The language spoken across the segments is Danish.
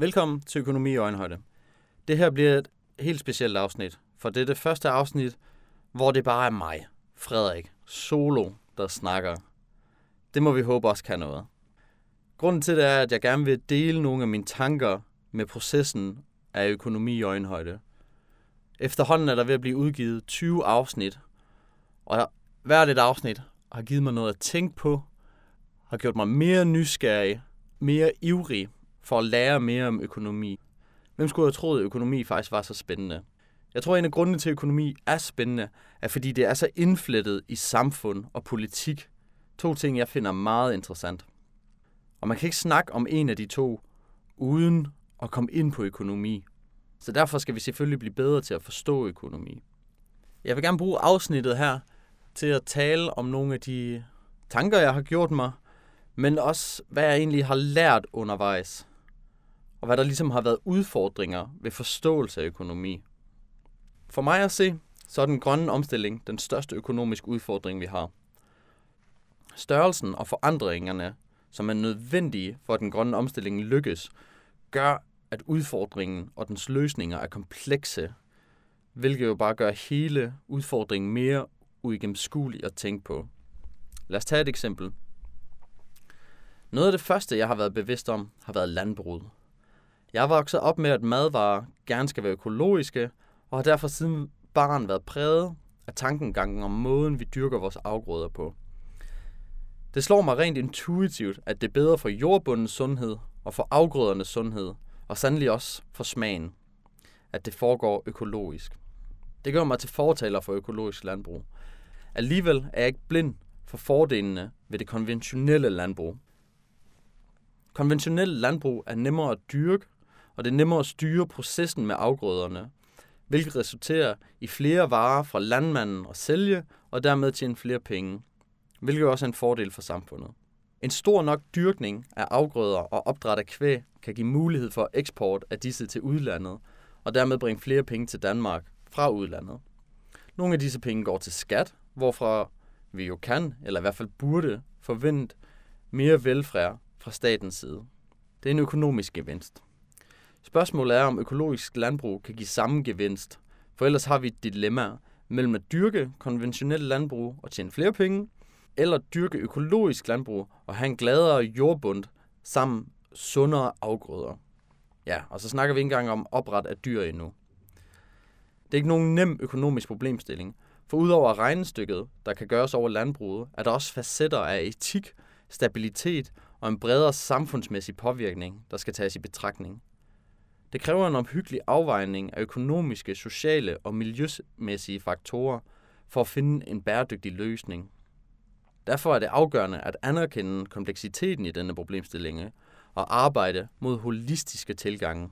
Velkommen til Økonomi i Øjenhøjde. Det her bliver et helt specielt afsnit, for det er det første afsnit, hvor det bare er mig, Frederik, solo, der snakker. Det må vi håbe også kan noget. Grunden til det er, at jeg gerne vil dele nogle af mine tanker med processen af økonomi i øjenhøjde. Efterhånden er der ved at blive udgivet 20 afsnit, og hvert et afsnit har givet mig noget at tænke på, har gjort mig mere nysgerrig, mere ivrig for at lære mere om økonomi. Hvem skulle have troet, at økonomi faktisk var så spændende? Jeg tror, at en af grundene til, at økonomi er spændende, er fordi det er så indflettet i samfund og politik. To ting, jeg finder meget interessant. Og man kan ikke snakke om en af de to, uden at komme ind på økonomi. Så derfor skal vi selvfølgelig blive bedre til at forstå økonomi. Jeg vil gerne bruge afsnittet her til at tale om nogle af de tanker, jeg har gjort mig, men også hvad jeg egentlig har lært undervejs, og hvad der ligesom har været udfordringer ved forståelse af økonomi. For mig at se, så er den grønne omstilling den største økonomiske udfordring, vi har. Størrelsen og forandringerne, som er nødvendige for at den grønne omstilling lykkes, gør, at udfordringen og dens løsninger er komplekse, hvilket jo bare gør hele udfordringen mere uigennemskuelig at tænke på. Lad os tage et eksempel. Noget af det første, jeg har været bevidst om, har været landbruget. Jeg har vokset op med, at madvarer gerne skal være økologiske, og har derfor siden barn været præget af tankengangen om måden, vi dyrker vores afgrøder på. Det slår mig rent intuitivt, at det er bedre for jordbundens sundhed og for afgrødernes sundhed, og sandelig også for smagen, at det foregår økologisk. Det gør mig til fortaler for økologisk landbrug. Alligevel er jeg ikke blind for fordelene ved det konventionelle landbrug. Konventionelle landbrug er nemmere at dyrke, og det er nemmere at styre processen med afgrøderne, hvilket resulterer i flere varer fra landmanden at sælge, og dermed tjene flere penge, hvilket også er en fordel for samfundet. En stor nok dyrkning af afgrøder og opdræt af kvæg kan give mulighed for eksport af disse til udlandet, og dermed bringe flere penge til Danmark fra udlandet. Nogle af disse penge går til skat, hvorfra vi jo kan, eller i hvert fald burde, forvente mere velfærd fra statens side. Det er en økonomisk gevinst. Spørgsmålet er, om økologisk landbrug kan give samme gevinst, for ellers har vi et dilemma mellem at dyrke konventionelt landbrug og tjene flere penge, eller dyrke økologisk landbrug og have en gladere jordbund sammen sundere afgrøder. Ja, og så snakker vi ikke engang om opret af dyr endnu. Det er ikke nogen nem økonomisk problemstilling, for udover regnestykket, der kan gøres over landbruget, er der også facetter af etik, stabilitet og en bredere samfundsmæssig påvirkning, der skal tages i betragtning. Det kræver en omhyggelig afvejning af økonomiske, sociale og miljømæssige faktorer for at finde en bæredygtig løsning. Derfor er det afgørende at anerkende kompleksiteten i denne problemstilling og arbejde mod holistiske tilgange.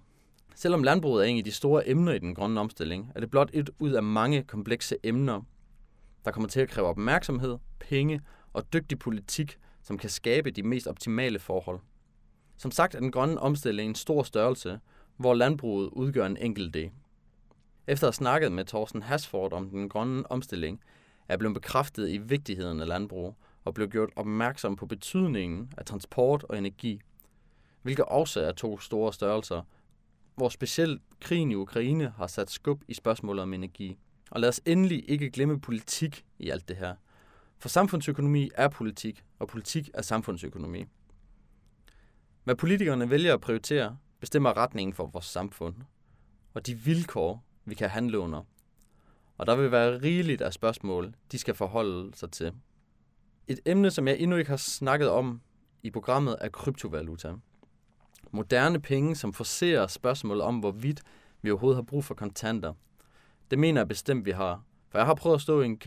Selvom landbruget er en af de store emner i den grønne omstilling, er det blot et ud af mange komplekse emner, der kommer til at kræve opmærksomhed, penge og dygtig politik, som kan skabe de mest optimale forhold. Som sagt er den grønne omstilling en stor størrelse, hvor landbruget udgør en enkelt del. Efter at have snakket med Thorsten Hasford om den grønne omstilling, er jeg blevet bekræftet i vigtigheden af landbrug og blev gjort opmærksom på betydningen af transport og energi, hvilket også er to store størrelser, hvor specielt krigen i Ukraine har sat skub i spørgsmålet om energi. Og lad os endelig ikke glemme politik i alt det her. For samfundsøkonomi er politik, og politik er samfundsøkonomi. Hvad politikerne vælger at prioritere, bestemmer retningen for vores samfund, og de vilkår, vi kan handle under. Og der vil være rigeligt af spørgsmål, de skal forholde sig til. Et emne, som jeg endnu ikke har snakket om i programmet, er kryptovaluta. Moderne penge, som forser spørgsmålet om, hvorvidt vi overhovedet har brug for kontanter. Det mener jeg bestemt, vi har. For jeg har prøvet at stå i en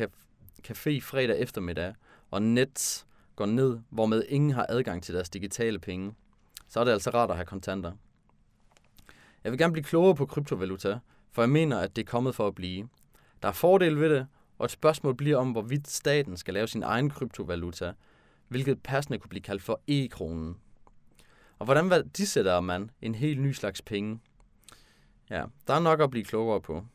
café fredag eftermiddag, og net går ned, hvormed ingen har adgang til deres digitale penge. Så er det altså rart at have kontanter. Jeg vil gerne blive klogere på kryptovaluta, for jeg mener, at det er kommet for at blive. Der er fordele ved det, og et spørgsmål bliver om, hvorvidt staten skal lave sin egen kryptovaluta, hvilket passende kunne blive kaldt for e-kronen. Og hvordan værdisætter man en helt ny slags penge? Ja, der er nok at blive klogere på.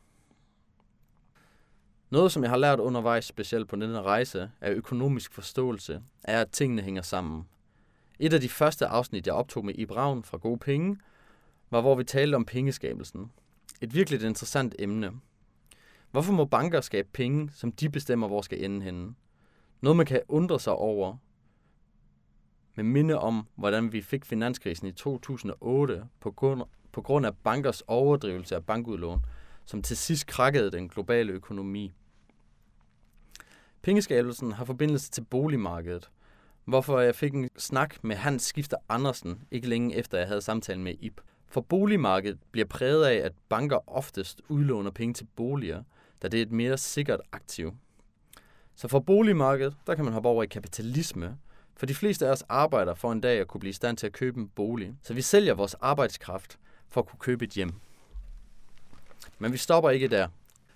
Noget, som jeg har lært undervejs, specielt på denne rejse, af økonomisk forståelse, er, at tingene hænger sammen. Et af de første afsnit, jeg optog med Ibraun fra Gode Penge, var, hvor vi talte om pengeskabelsen. Et virkelig interessant emne. Hvorfor må banker skabe penge, som de bestemmer, hvor skal ende henne? Noget, man kan undre sig over, med minde om, hvordan vi fik finanskrisen i 2008 på grund, på grund af bankers overdrivelse af bankudlån, som til sidst krakkede den globale økonomi. Pengeskabelsen har forbindelse til boligmarkedet, hvorfor jeg fik en snak med Hans Skifter Andersen, ikke længe efter jeg havde samtalen med Ip. For boligmarkedet bliver præget af, at banker oftest udlåner penge til boliger, da det er et mere sikkert aktiv. Så for boligmarkedet, der kan man hoppe over i kapitalisme, for de fleste af os arbejder for en dag at kunne blive i stand til at købe en bolig. Så vi sælger vores arbejdskraft for at kunne købe et hjem. Men vi stopper ikke der.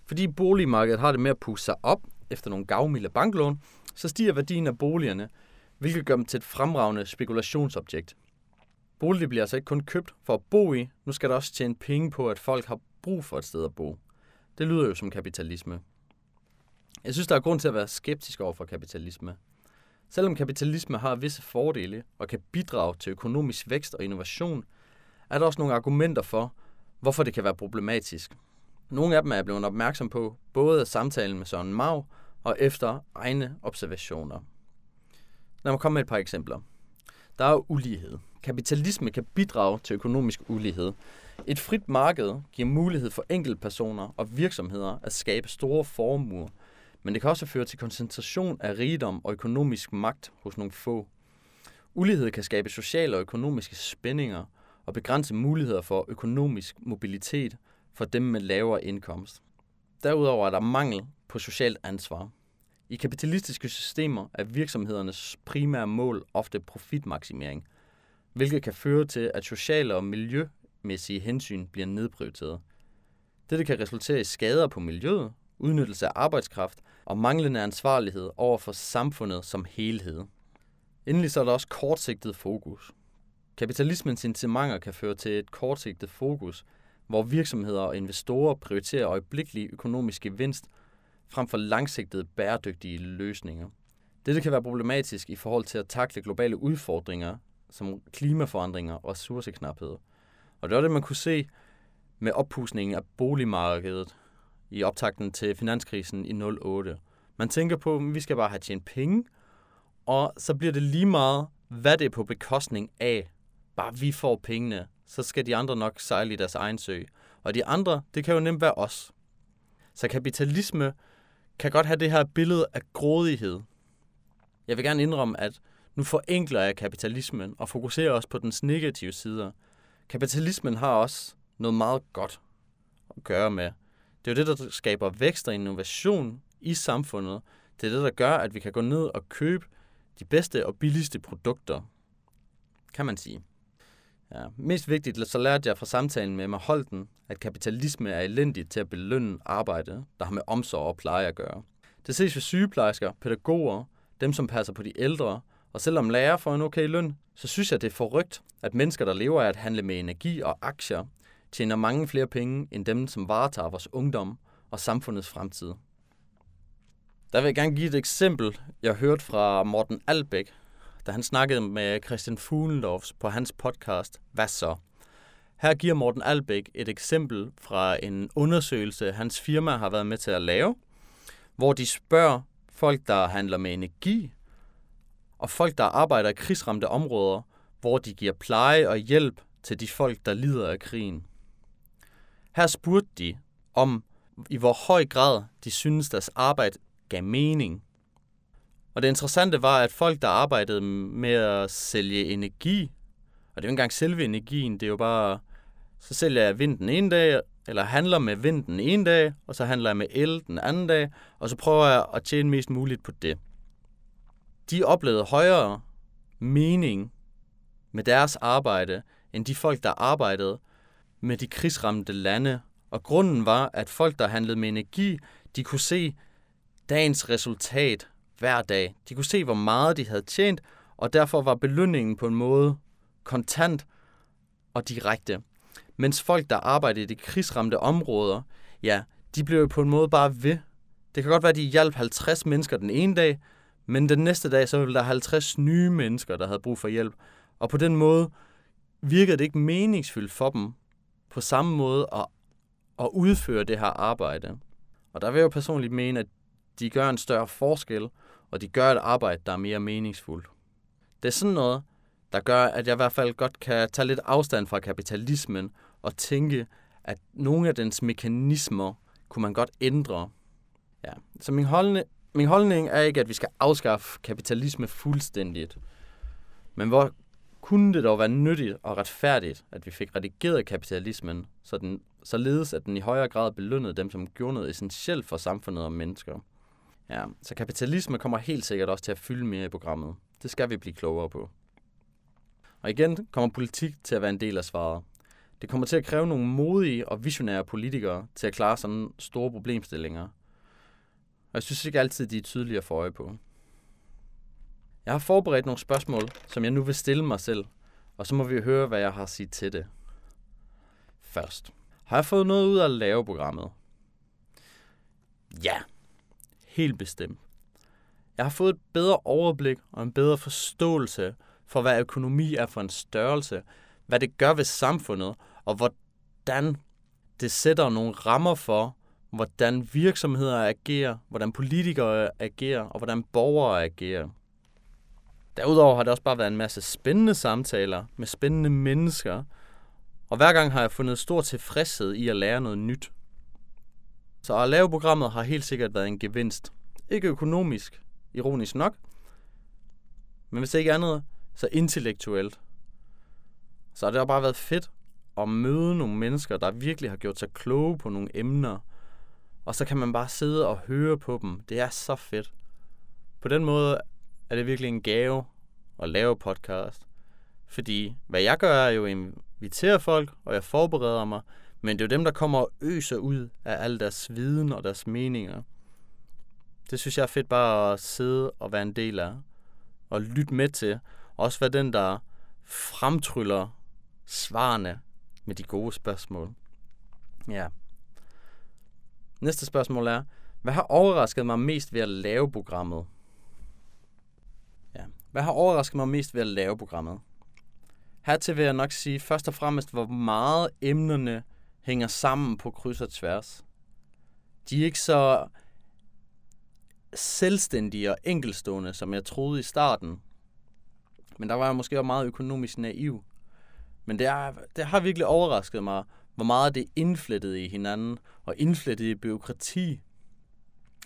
Fordi boligmarkedet har det med at pusse sig op efter nogle gavmilde banklån, så stiger værdien af boligerne, hvilket gør dem til et fremragende spekulationsobjekt. Bolig bliver altså ikke kun købt for at bo i, nu skal der også tjene penge på, at folk har brug for et sted at bo. Det lyder jo som kapitalisme. Jeg synes, der er grund til at være skeptisk over for kapitalisme. Selvom kapitalisme har visse fordele og kan bidrage til økonomisk vækst og innovation, er der også nogle argumenter for, hvorfor det kan være problematisk. Nogle af dem er jeg blevet opmærksom på, både af samtalen med Søren Mau og efter egne observationer. Lad mig komme med et par eksempler. Der er ulighed. Kapitalisme kan bidrage til økonomisk ulighed. Et frit marked giver mulighed for enkeltpersoner og virksomheder at skabe store formuer, men det kan også føre til koncentration af rigdom og økonomisk magt hos nogle få. Ulighed kan skabe sociale og økonomiske spændinger og begrænse muligheder for økonomisk mobilitet for dem med lavere indkomst. Derudover er der mangel på socialt ansvar. I kapitalistiske systemer er virksomhedernes primære mål ofte profitmaksimering, hvilket kan føre til, at sociale og miljømæssige hensyn bliver nedprioriteret. Dette kan resultere i skader på miljøet, udnyttelse af arbejdskraft og manglende ansvarlighed over for samfundet som helhed. Endelig så er der også kortsigtet fokus. Kapitalismens incitamenter kan føre til et kortsigtet fokus, hvor virksomheder og investorer prioriterer øjeblikkelig økonomisk gevinst frem for langsigtede bæredygtige løsninger. Dette kan være problematisk i forhold til at takle globale udfordringer som klimaforandringer og ressourceknaphed. Og det var det, man kunne se med oppusningen af boligmarkedet i optakten til finanskrisen i 08. Man tænker på, at vi skal bare have tjent penge, og så bliver det lige meget, hvad det er på bekostning af. Bare vi får pengene, så skal de andre nok sejle i deres egen sø. Og de andre, det kan jo nemt være os. Så kapitalisme kan godt have det her billede af grådighed. Jeg vil gerne indrømme, at nu forenkler jeg kapitalismen og fokuserer også på dens negative sider. Kapitalismen har også noget meget godt at gøre med. Det er jo det, der skaber vækst og innovation i samfundet. Det er det, der gør, at vi kan gå ned og købe de bedste og billigste produkter, kan man sige. Ja, mest vigtigt, så lærte jeg fra samtalen med mig Holten, at kapitalisme er elendigt til at belønne arbejde, der har med omsorg og pleje at gøre. Det ses ved sygeplejersker, pædagoger, dem som passer på de ældre, og selvom lærer får en okay løn, så synes jeg, det er forrygt, at mennesker, der lever af at handle med energi og aktier, tjener mange flere penge end dem, som varetager vores ungdom og samfundets fremtid. Der vil jeg gerne give et eksempel, jeg hørte fra Morten Albæk, da han snakkede med Christian Fuglendorfs på hans podcast Hvad så? Her giver Morten Albæk et eksempel fra en undersøgelse, hans firma har været med til at lave, hvor de spørger folk, der handler med energi, og folk, der arbejder i krigsramte områder, hvor de giver pleje og hjælp til de folk, der lider af krigen. Her spurgte de om, i hvor høj grad de synes, deres arbejde gav mening. Og det interessante var, at folk, der arbejdede med at sælge energi, og det er jo ikke engang selve energien, det er jo bare, så sælger jeg vind den ene dag, eller handler med vind den ene dag, og så handler jeg med el den anden dag, og så prøver jeg at tjene mest muligt på det. De oplevede højere mening med deres arbejde, end de folk, der arbejdede med de krigsramte lande. Og grunden var, at folk, der handlede med energi, de kunne se dagens resultat hver dag. De kunne se, hvor meget de havde tjent, og derfor var belønningen på en måde kontant og direkte. Mens folk, der arbejdede i de krigsramte områder, ja, de blev jo på en måde bare ved. Det kan godt være, at de hjalp 50 mennesker den ene dag, men den næste dag, så ville der 50 nye mennesker, der havde brug for hjælp. Og på den måde virkede det ikke meningsfyldt for dem på samme måde at, at udføre det her arbejde. Og der vil jeg jo personligt mene, at de gør en større forskel, og de gør et arbejde, der er mere meningsfuldt. Det er sådan noget, der gør, at jeg i hvert fald godt kan tage lidt afstand fra kapitalismen og tænke, at nogle af dens mekanismer kunne man godt ændre. Ja. Så min holdning, min holdning er ikke, at vi skal afskaffe kapitalisme fuldstændigt. Men hvor kunne det dog være nyttigt og retfærdigt, at vi fik redigeret kapitalismen, så den, således at den i højere grad belønnede dem, som gjorde noget essentielt for samfundet og mennesker. Ja, så kapitalisme kommer helt sikkert også til at fylde mere i programmet. Det skal vi blive klogere på. Og igen kommer politik til at være en del af svaret. Det kommer til at kræve nogle modige og visionære politikere til at klare sådan store problemstillinger. Og jeg synes ikke altid, de er tydelige at få øje på. Jeg har forberedt nogle spørgsmål, som jeg nu vil stille mig selv, og så må vi høre, hvad jeg har at sige til det. Først. Har jeg fået noget ud af at lave programmet? Ja, helt bestemt. Jeg har fået et bedre overblik og en bedre forståelse for, hvad økonomi er for en størrelse, hvad det gør ved samfundet, og hvordan det sætter nogle rammer for, hvordan virksomheder agerer, hvordan politikere agerer, og hvordan borgere agerer. Derudover har det også bare været en masse spændende samtaler med spændende mennesker, og hver gang har jeg fundet stor tilfredshed i at lære noget nyt. Så at lave programmet har helt sikkert været en gevinst. Ikke økonomisk, ironisk nok, men hvis ikke andet, så intellektuelt. Så har det bare været fedt at møde nogle mennesker, der virkelig har gjort sig kloge på nogle emner, og så kan man bare sidde og høre på dem. Det er så fedt. På den måde er det virkelig en gave at lave podcast. Fordi hvad jeg gør, er jo at invitere folk, og jeg forbereder mig, men det er jo dem, der kommer og øser ud af al deres viden og deres meninger. Det synes jeg er fedt bare at sidde og være en del af, og lytte med til. Også være den, der fremtryller svarene med de gode spørgsmål. Ja. Næste spørgsmål er, hvad har overrasket mig mest ved at lave programmet? Ja. Hvad har overrasket mig mest ved at lave programmet? Hertil vil jeg nok sige først og fremmest, hvor meget emnerne hænger sammen på kryds og tværs. De er ikke så selvstændige og enkelstående, som jeg troede i starten. Men der var jeg måske også meget økonomisk naiv. Men det, er, det har virkelig overrasket mig, hvor meget det er indflettet i hinanden, og indflettet i byråkrati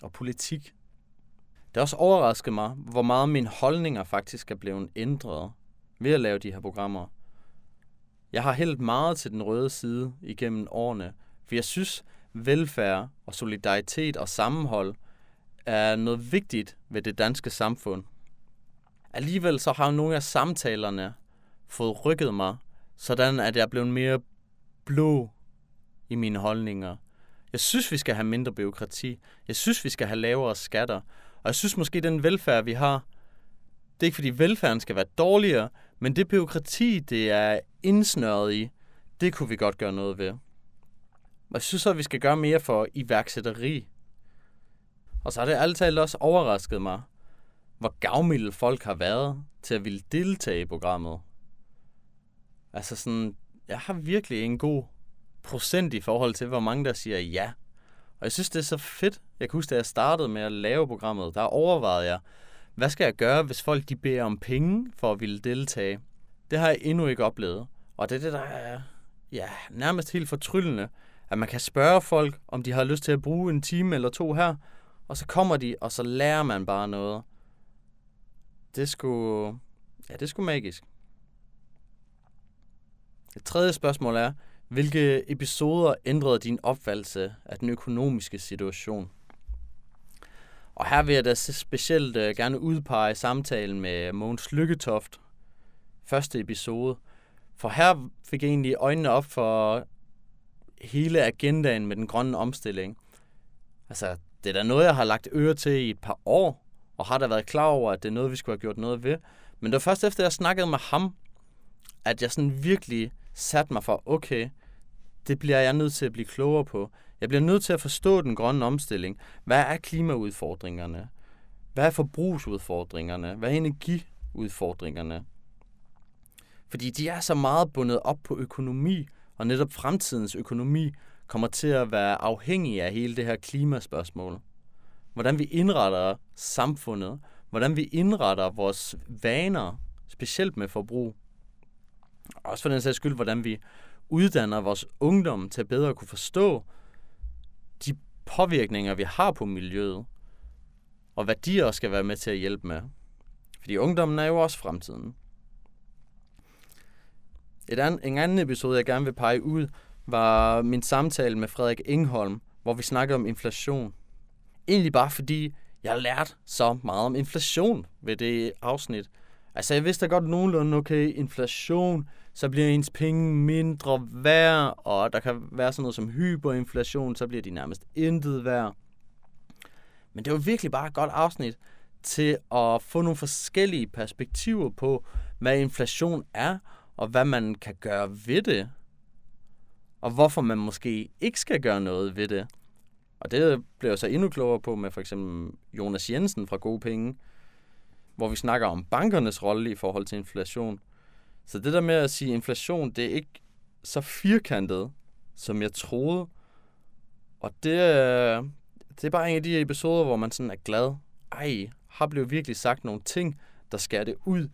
og politik. Det har også overrasket mig, hvor meget mine holdninger faktisk er blevet ændret ved at lave de her programmer. Jeg har hældt meget til den røde side igennem årene, for jeg synes, velfærd og solidaritet og sammenhold er noget vigtigt ved det danske samfund. Alligevel så har nogle af samtalerne fået rykket mig, sådan at jeg er blevet mere blå i mine holdninger. Jeg synes, vi skal have mindre byråkrati. Jeg synes, vi skal have lavere skatter. Og jeg synes måske, den velfærd, vi har, det er ikke fordi velfærden skal være dårligere, men det byråkrati, det er indsnøret i, det kunne vi godt gøre noget ved. Og jeg synes så, at vi skal gøre mere for iværksætteri. Og så har det altid også overrasket mig, hvor gavmilde folk har været til at ville deltage i programmet. Altså sådan, jeg har virkelig en god procent i forhold til, hvor mange der siger ja. Og jeg synes, det er så fedt. Jeg kan huske, da jeg startede med at lave programmet, der overvejede jeg, hvad skal jeg gøre, hvis folk de beder om penge for at ville deltage? Det har jeg endnu ikke oplevet. Og det er det, der er ja, nærmest helt fortryllende, at man kan spørge folk, om de har lyst til at bruge en time eller to her, og så kommer de, og så lærer man bare noget. Det skulle, sgu, ja, det skulle sgu magisk. Det tredje spørgsmål er, hvilke episoder ændrede din opfattelse af den økonomiske situation? Og her vil jeg da specielt øh, gerne udpege samtalen med Mogens Lykketoft, første episode. For her fik jeg egentlig øjnene op for hele agendaen med den grønne omstilling. Altså, det er da noget, jeg har lagt øre til i et par år, og har da været klar over, at det er noget, vi skulle have gjort noget ved. Men det var først efter, jeg snakkede med ham, at jeg sådan virkelig satte mig for, okay, det bliver jeg nødt til at blive klogere på. Jeg bliver nødt til at forstå den grønne omstilling. Hvad er klimaudfordringerne? Hvad er forbrugsudfordringerne? Hvad er energiudfordringerne? Fordi de er så meget bundet op på økonomi Og netop fremtidens økonomi kommer til at være afhængig af hele det her klimaspørgsmål. Hvordan vi indretter samfundet, hvordan vi indretter vores vaner, specielt med forbrug. Også for den sags skyld, hvordan vi uddanner vores ungdom til at bedre kunne forstå de påvirkninger, vi har på miljøet, og hvad de også skal være med til at hjælpe med. Fordi ungdommen er jo også fremtiden. Et an, en anden episode, jeg gerne vil pege ud, var min samtale med Frederik Ingholm, hvor vi snakkede om inflation. Egentlig bare fordi, jeg har lært så meget om inflation ved det afsnit. Altså, jeg vidste da godt nogenlunde, okay, inflation, så bliver ens penge mindre værd, og der kan være sådan noget som hyperinflation, så bliver de nærmest intet værd. Men det var virkelig bare et godt afsnit til at få nogle forskellige perspektiver på, hvad inflation er, og hvad man kan gøre ved det. Og hvorfor man måske ikke skal gøre noget ved det. Og det blev jeg så endnu klogere på med for eksempel Jonas Jensen fra Gode Penge, hvor vi snakker om bankernes rolle i forhold til inflation. Så det der med at sige inflation, det er ikke så firkantet, som jeg troede. Og det, det er bare en af de episoder, hvor man sådan er glad. Ej, har blevet virkelig sagt nogle ting, der skærer det ud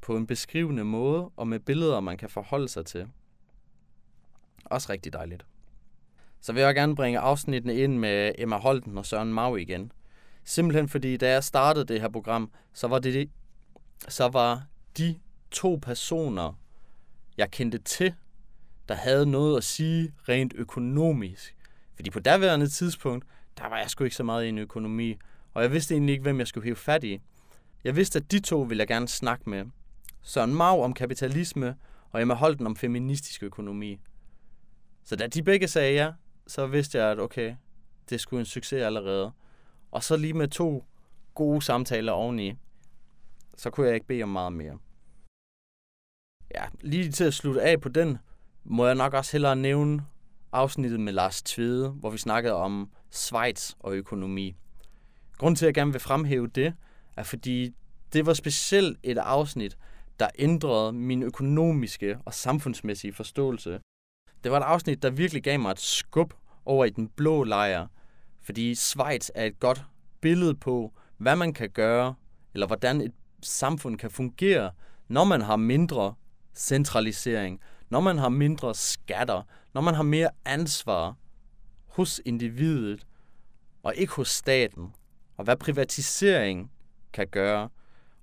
på en beskrivende måde, og med billeder, man kan forholde sig til. Også rigtig dejligt. Så vil jeg gerne bringe afsnittene ind med Emma Holten og Søren Mau igen. Simpelthen fordi, da jeg startede det her program, så var det, så var de to personer, jeg kendte til, der havde noget at sige rent økonomisk. Fordi på daværende tidspunkt, der var jeg sgu ikke så meget i en økonomi, og jeg vidste egentlig ikke, hvem jeg skulle hive fat i. Jeg vidste, at de to ville jeg gerne snakke med. Søren Mau om kapitalisme, og Emma Holten om feministisk økonomi. Så da de begge sagde ja, så vidste jeg, at okay, det skulle en succes allerede. Og så lige med to gode samtaler oveni, så kunne jeg ikke bede om meget mere. Ja, lige til at slutte af på den, må jeg nok også hellere nævne afsnittet med Lars Tvede, hvor vi snakkede om Schweiz og økonomi. Grunden til, at jeg gerne vil fremhæve det, er fordi det var specielt et afsnit, der ændrede min økonomiske og samfundsmæssige forståelse. Det var et afsnit, der virkelig gav mig et skub over i den blå lejr, fordi Schweiz er et godt billede på, hvad man kan gøre, eller hvordan et samfund kan fungere, når man har mindre centralisering, når man har mindre skatter, når man har mere ansvar hos individet, og ikke hos staten, og hvad privatisering kan gøre.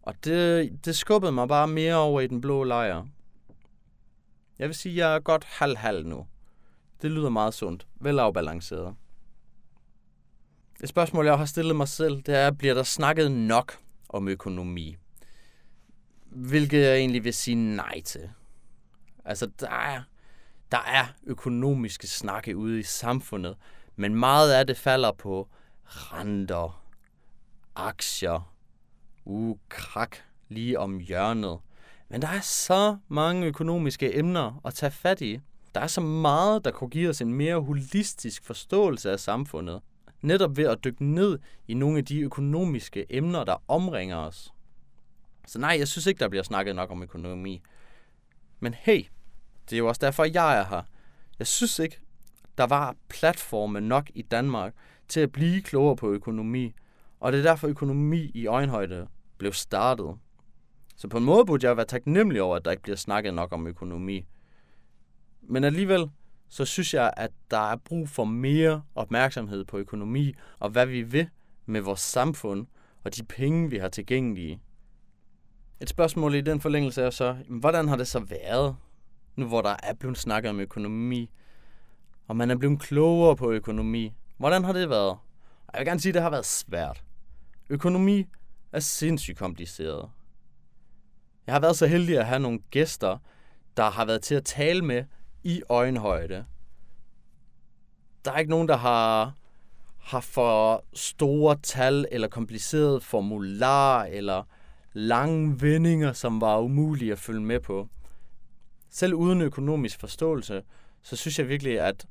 Og det, det skubbede mig bare mere over i den blå lejr. Jeg vil sige, at jeg er godt halv-halv nu. Det lyder meget sundt. Velafbalanceret. Et spørgsmål, jeg har stillet mig selv, det er, bliver der snakket nok om økonomi? Hvilket jeg egentlig vil sige nej til. Altså, der er, der er økonomiske snakke ude i samfundet, men meget af det falder på renter, aktier, uh, krak lige om hjørnet. Men der er så mange økonomiske emner at tage fat i. Der er så meget, der kunne give os en mere holistisk forståelse af samfundet. Netop ved at dykke ned i nogle af de økonomiske emner, der omringer os. Så nej, jeg synes ikke, der bliver snakket nok om økonomi. Men hey, det er jo også derfor, jeg er her. Jeg synes ikke, der var platforme nok i Danmark til at blive klogere på økonomi. Og det er derfor, økonomi i øjenhøjde blev startet. Så på en måde burde jeg være taknemmelig over, at der ikke bliver snakket nok om økonomi. Men alligevel, så synes jeg, at der er brug for mere opmærksomhed på økonomi og hvad vi vil med vores samfund og de penge, vi har tilgængelige. Et spørgsmål i den forlængelse er så, hvordan har det så været, nu hvor der er blevet snakket om økonomi, og man er blevet klogere på økonomi? Hvordan har det været? Jeg vil gerne sige, at det har været svært. Økonomi er sindssygt kompliceret. Jeg har været så heldig at have nogle gæster, der har været til at tale med i øjenhøjde. Der er ikke nogen, der har, har for store tal eller komplicerede formular eller lange vendinger, som var umulige at følge med på. Selv uden økonomisk forståelse, så synes jeg virkelig, at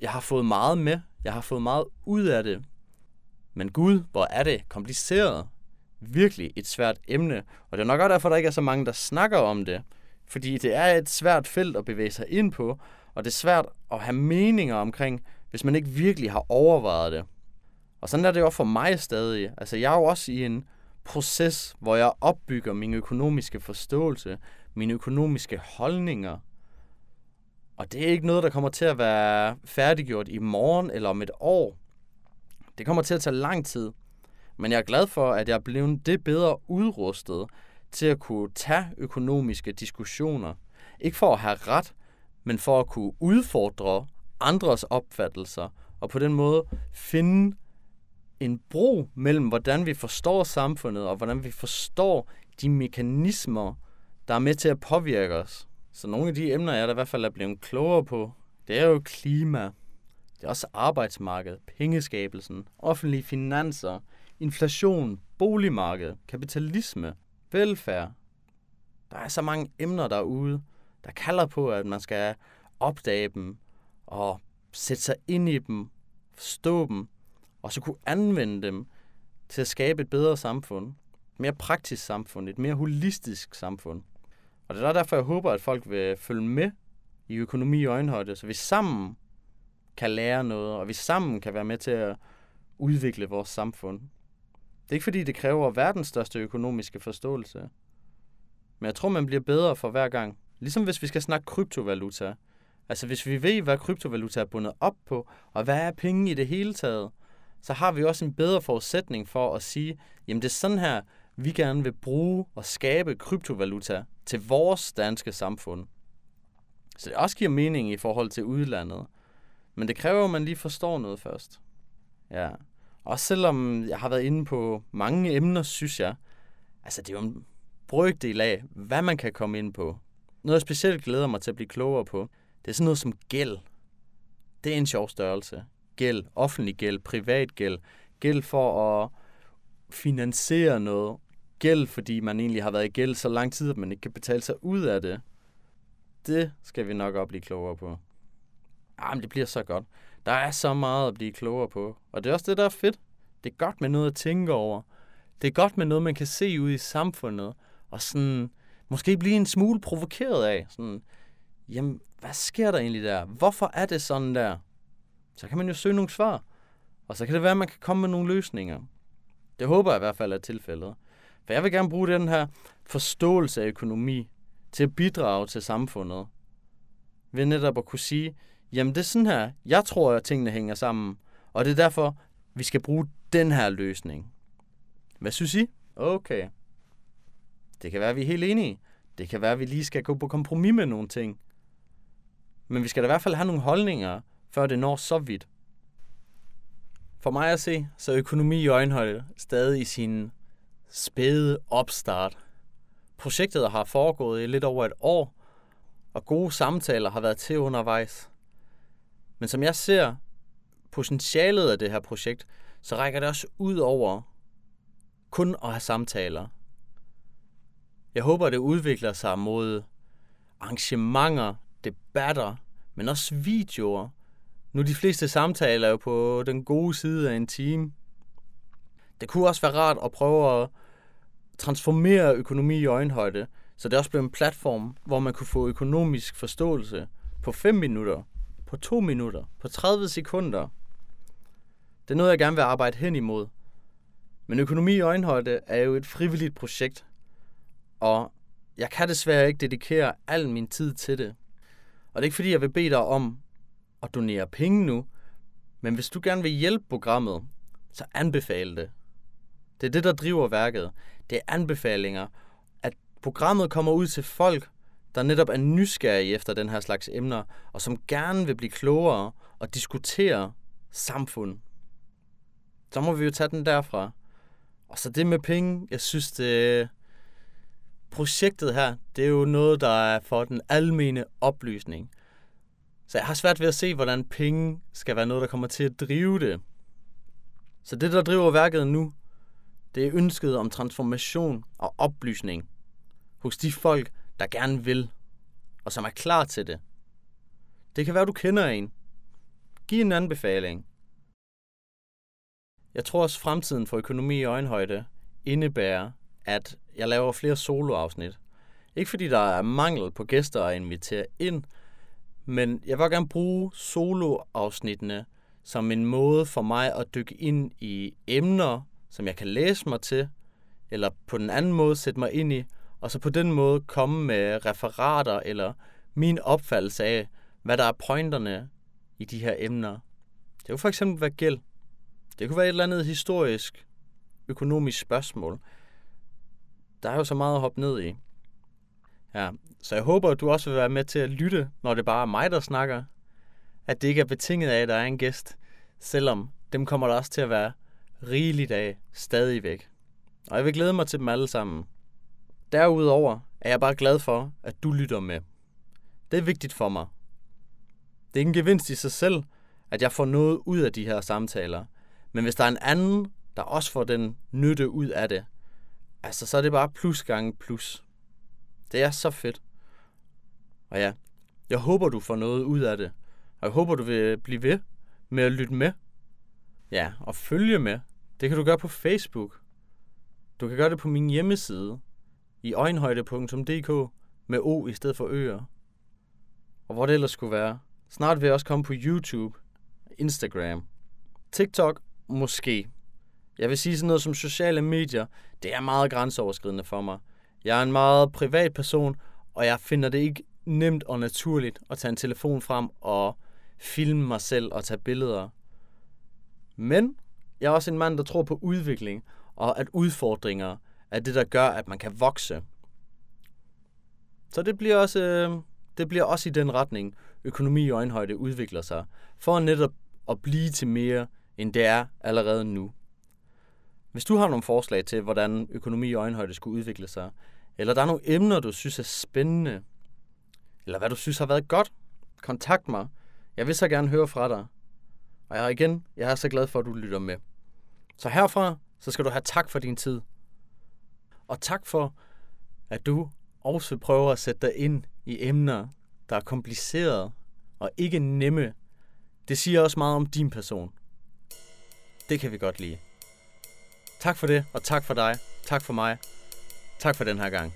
jeg har fået meget med. Jeg har fået meget ud af det. Men Gud, hvor er det kompliceret. Virkelig et svært emne. Og det er nok også derfor, der ikke er så mange, der snakker om det. Fordi det er et svært felt at bevæge sig ind på, og det er svært at have meninger omkring, hvis man ikke virkelig har overvejet det. Og sådan er det jo for mig stadig. Altså, jeg er jo også i en proces, hvor jeg opbygger min økonomiske forståelse, mine økonomiske holdninger. Og det er ikke noget, der kommer til at være færdiggjort i morgen eller om et år. Det kommer til at tage lang tid. Men jeg er glad for, at jeg er blevet det bedre udrustet til at kunne tage økonomiske diskussioner. Ikke for at have ret, men for at kunne udfordre andres opfattelser, og på den måde finde en bro mellem, hvordan vi forstår samfundet, og hvordan vi forstår de mekanismer, der er med til at påvirke os. Så nogle af de emner, jeg der i hvert fald er blevet klogere på, det er jo klima, det er også arbejdsmarkedet, pengeskabelsen, offentlige finanser, inflation, boligmarked, kapitalisme, velfærd. Der er så mange emner derude, der kalder på, at man skal opdage dem og sætte sig ind i dem, forstå dem, og så kunne anvende dem til at skabe et bedre samfund. Et mere praktisk samfund, et mere holistisk samfund. Og det er derfor, jeg håber, at folk vil følge med i økonomi og øjenhøjde, så vi sammen kan lære noget, og vi sammen kan være med til at udvikle vores samfund. Det er ikke fordi, det kræver verdens største økonomiske forståelse. Men jeg tror, man bliver bedre for hver gang. Ligesom hvis vi skal snakke kryptovaluta. Altså hvis vi ved, hvad kryptovaluta er bundet op på, og hvad er penge i det hele taget, så har vi også en bedre forudsætning for at sige, jamen det er sådan her, vi gerne vil bruge og skabe kryptovaluta til vores danske samfund. Så det også giver mening i forhold til udlandet. Men det kræver, at man lige forstår noget først. Ja. Og selvom jeg har været inde på mange emner, synes jeg, altså det er jo en brøkdel af, hvad man kan komme ind på. Noget, jeg specielt glæder mig til at blive klogere på, det er sådan noget som gæld. Det er en sjov størrelse. Gæld, offentlig gæld, privat gæld, gæld for at finansiere noget, gæld, fordi man egentlig har været i gæld så lang tid, at man ikke kan betale sig ud af det. Det skal vi nok også blive klogere på. Ah, Jamen, det bliver så godt. Der er så meget at blive klogere på. Og det er også det, der er fedt. Det er godt med noget at tænke over. Det er godt med noget, man kan se ud i samfundet. Og sådan, måske blive en smule provokeret af. Sådan, jamen, hvad sker der egentlig der? Hvorfor er det sådan der? Så kan man jo søge nogle svar. Og så kan det være, at man kan komme med nogle løsninger. Det håber jeg i hvert fald er tilfældet. For jeg vil gerne bruge den her forståelse af økonomi til at bidrage til samfundet. Ved netop at kunne sige, jamen det er sådan her, jeg tror, at tingene hænger sammen. Og det er derfor, vi skal bruge den her løsning. Hvad synes I? Okay. Det kan være, at vi er helt enige. Det kan være, at vi lige skal gå på kompromis med nogle ting. Men vi skal da i hvert fald have nogle holdninger, før det når så vidt. For mig at se, så er økonomi i øjenhøjde stadig i sin spæde opstart. Projektet har foregået i lidt over et år, og gode samtaler har været til undervejs. Men som jeg ser potentialet af det her projekt, så rækker det også ud over kun at have samtaler. Jeg håber, at det udvikler sig mod arrangementer, debatter, men også videoer. Nu de fleste samtaler er jo på den gode side af en time. Det kunne også være rart at prøve at transformere økonomi i øjenhøjde, så det også blev en platform, hvor man kunne få økonomisk forståelse på 5 minutter, på 2 minutter, på 30 sekunder. Det er noget, jeg gerne vil arbejde hen imod. Men økonomi i øjenhøjde er jo et frivilligt projekt, og jeg kan desværre ikke dedikere al min tid til det. Og det er ikke fordi, jeg vil bede dig om at donere penge nu, men hvis du gerne vil hjælpe programmet, så anbefale det. Det er det, der driver værket. Det er anbefalinger, at programmet kommer ud til folk, der netop er nysgerrige efter den her slags emner, og som gerne vil blive klogere og diskutere samfund. Så må vi jo tage den derfra. Og så det med penge, jeg synes, det, projektet her, det er jo noget, der er for den almene oplysning. Så jeg har svært ved at se, hvordan penge skal være noget, der kommer til at drive det. Så det, der driver værket nu, det er ønsket om transformation og oplysning hos de folk, der gerne vil, og som er klar til det. Det kan være, du kender en. Giv en anbefaling. Jeg tror også, fremtiden for økonomi i øjenhøjde indebærer, at jeg laver flere soloafsnit. Ikke fordi der er mangel på gæster at invitere ind, men jeg vil gerne bruge soloafsnittene som en måde for mig at dykke ind i emner, som jeg kan læse mig til, eller på den anden måde sætte mig ind i, og så på den måde komme med referater eller min opfattelse af, hvad der er pointerne i de her emner. Det kunne for eksempel være gæld. Det kunne være et eller andet historisk, økonomisk spørgsmål. Der er jo så meget at hoppe ned i. Ja, så jeg håber, at du også vil være med til at lytte, når det bare er mig, der snakker. At det ikke er betinget af, at der er en gæst, selvom dem kommer der også til at være rigeligt af stadigvæk. Og jeg vil glæde mig til dem alle sammen. Derudover er jeg bare glad for, at du lytter med. Det er vigtigt for mig. Det er en gevinst i sig selv, at jeg får noget ud af de her samtaler. Men hvis der er en anden, der også får den nytte ud af det, altså så er det bare plus gange plus. Det er så fedt. Og ja, jeg håber, du får noget ud af det. Og jeg håber, du vil blive ved med at lytte med. Ja, og følge med. Det kan du gøre på Facebook. Du kan gøre det på min hjemmeside i øjenhøjde.dk med O i stedet for øer. Og hvor det ellers skulle være. Snart vil jeg også komme på YouTube, Instagram, TikTok måske. Jeg vil sige sådan noget som sociale medier, det er meget grænseoverskridende for mig. Jeg er en meget privat person, og jeg finder det ikke nemt og naturligt at tage en telefon frem og filme mig selv og tage billeder. Men jeg er også en mand, der tror på udvikling, og at udfordringer er det, der gør, at man kan vokse. Så det bliver også, øh, det bliver også i den retning, økonomi i øjenhøjde udvikler sig, for netop at blive til mere, end det er allerede nu. Hvis du har nogle forslag til, hvordan økonomi i øjenhøjde skulle udvikle sig, eller der er nogle emner, du synes er spændende, eller hvad du synes har været godt, kontakt mig. Jeg vil så gerne høre fra dig. Og jeg er igen, jeg er så glad for, at du lytter med. Så herfra, så skal du have tak for din tid. Og tak for, at du også prøver at sætte dig ind i emner, der er komplicerede og ikke nemme. Det siger også meget om din person. Det kan vi godt lide. Tak for det, og tak for dig. Tak for mig. Tak for den her gang.